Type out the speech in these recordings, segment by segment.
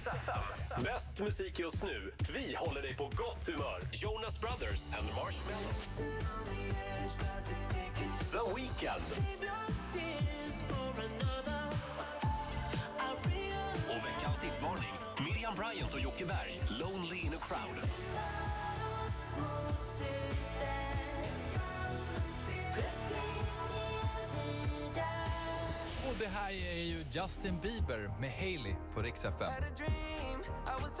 Rix FM. Bäst musik just nu. Vi håller dig på gott humör. Jonas Brothers and Marshmallow. The Weeknd. Och veckans hitvarning. Miriam Bryant och Jocke Berg. Lonely in a crowd. Det här är ju Justin Bieber med Hailey på Rix FM. Had a dream, I was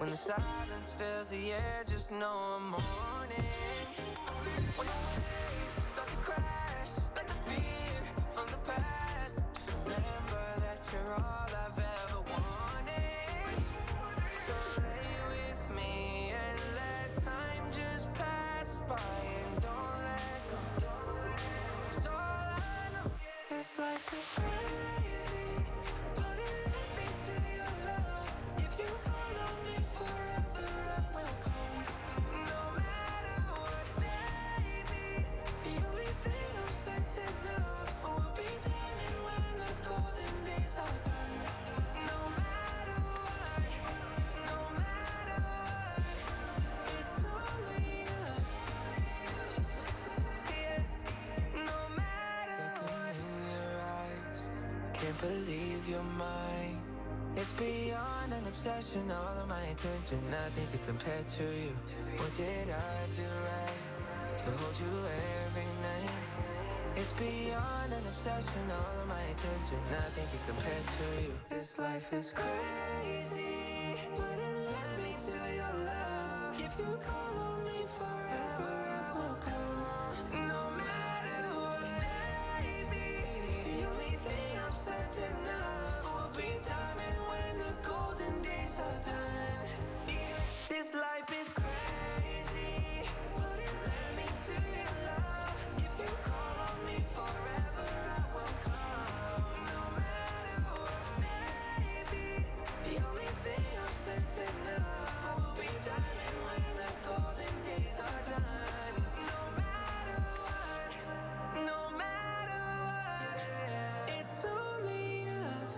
When the silence fills the air, just know I'm it. When the waves can't believe you're mine. It's beyond an obsession, all of my attention, nothing can compare to you. What did I do right to hold you every night? It's beyond an obsession, all of my attention, nothing can compare to you. This life is crazy, but it led me to your love. If you call on me